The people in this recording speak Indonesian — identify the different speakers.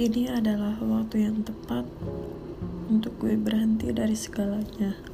Speaker 1: Ini adalah waktu yang tepat untuk gue berhenti dari segalanya.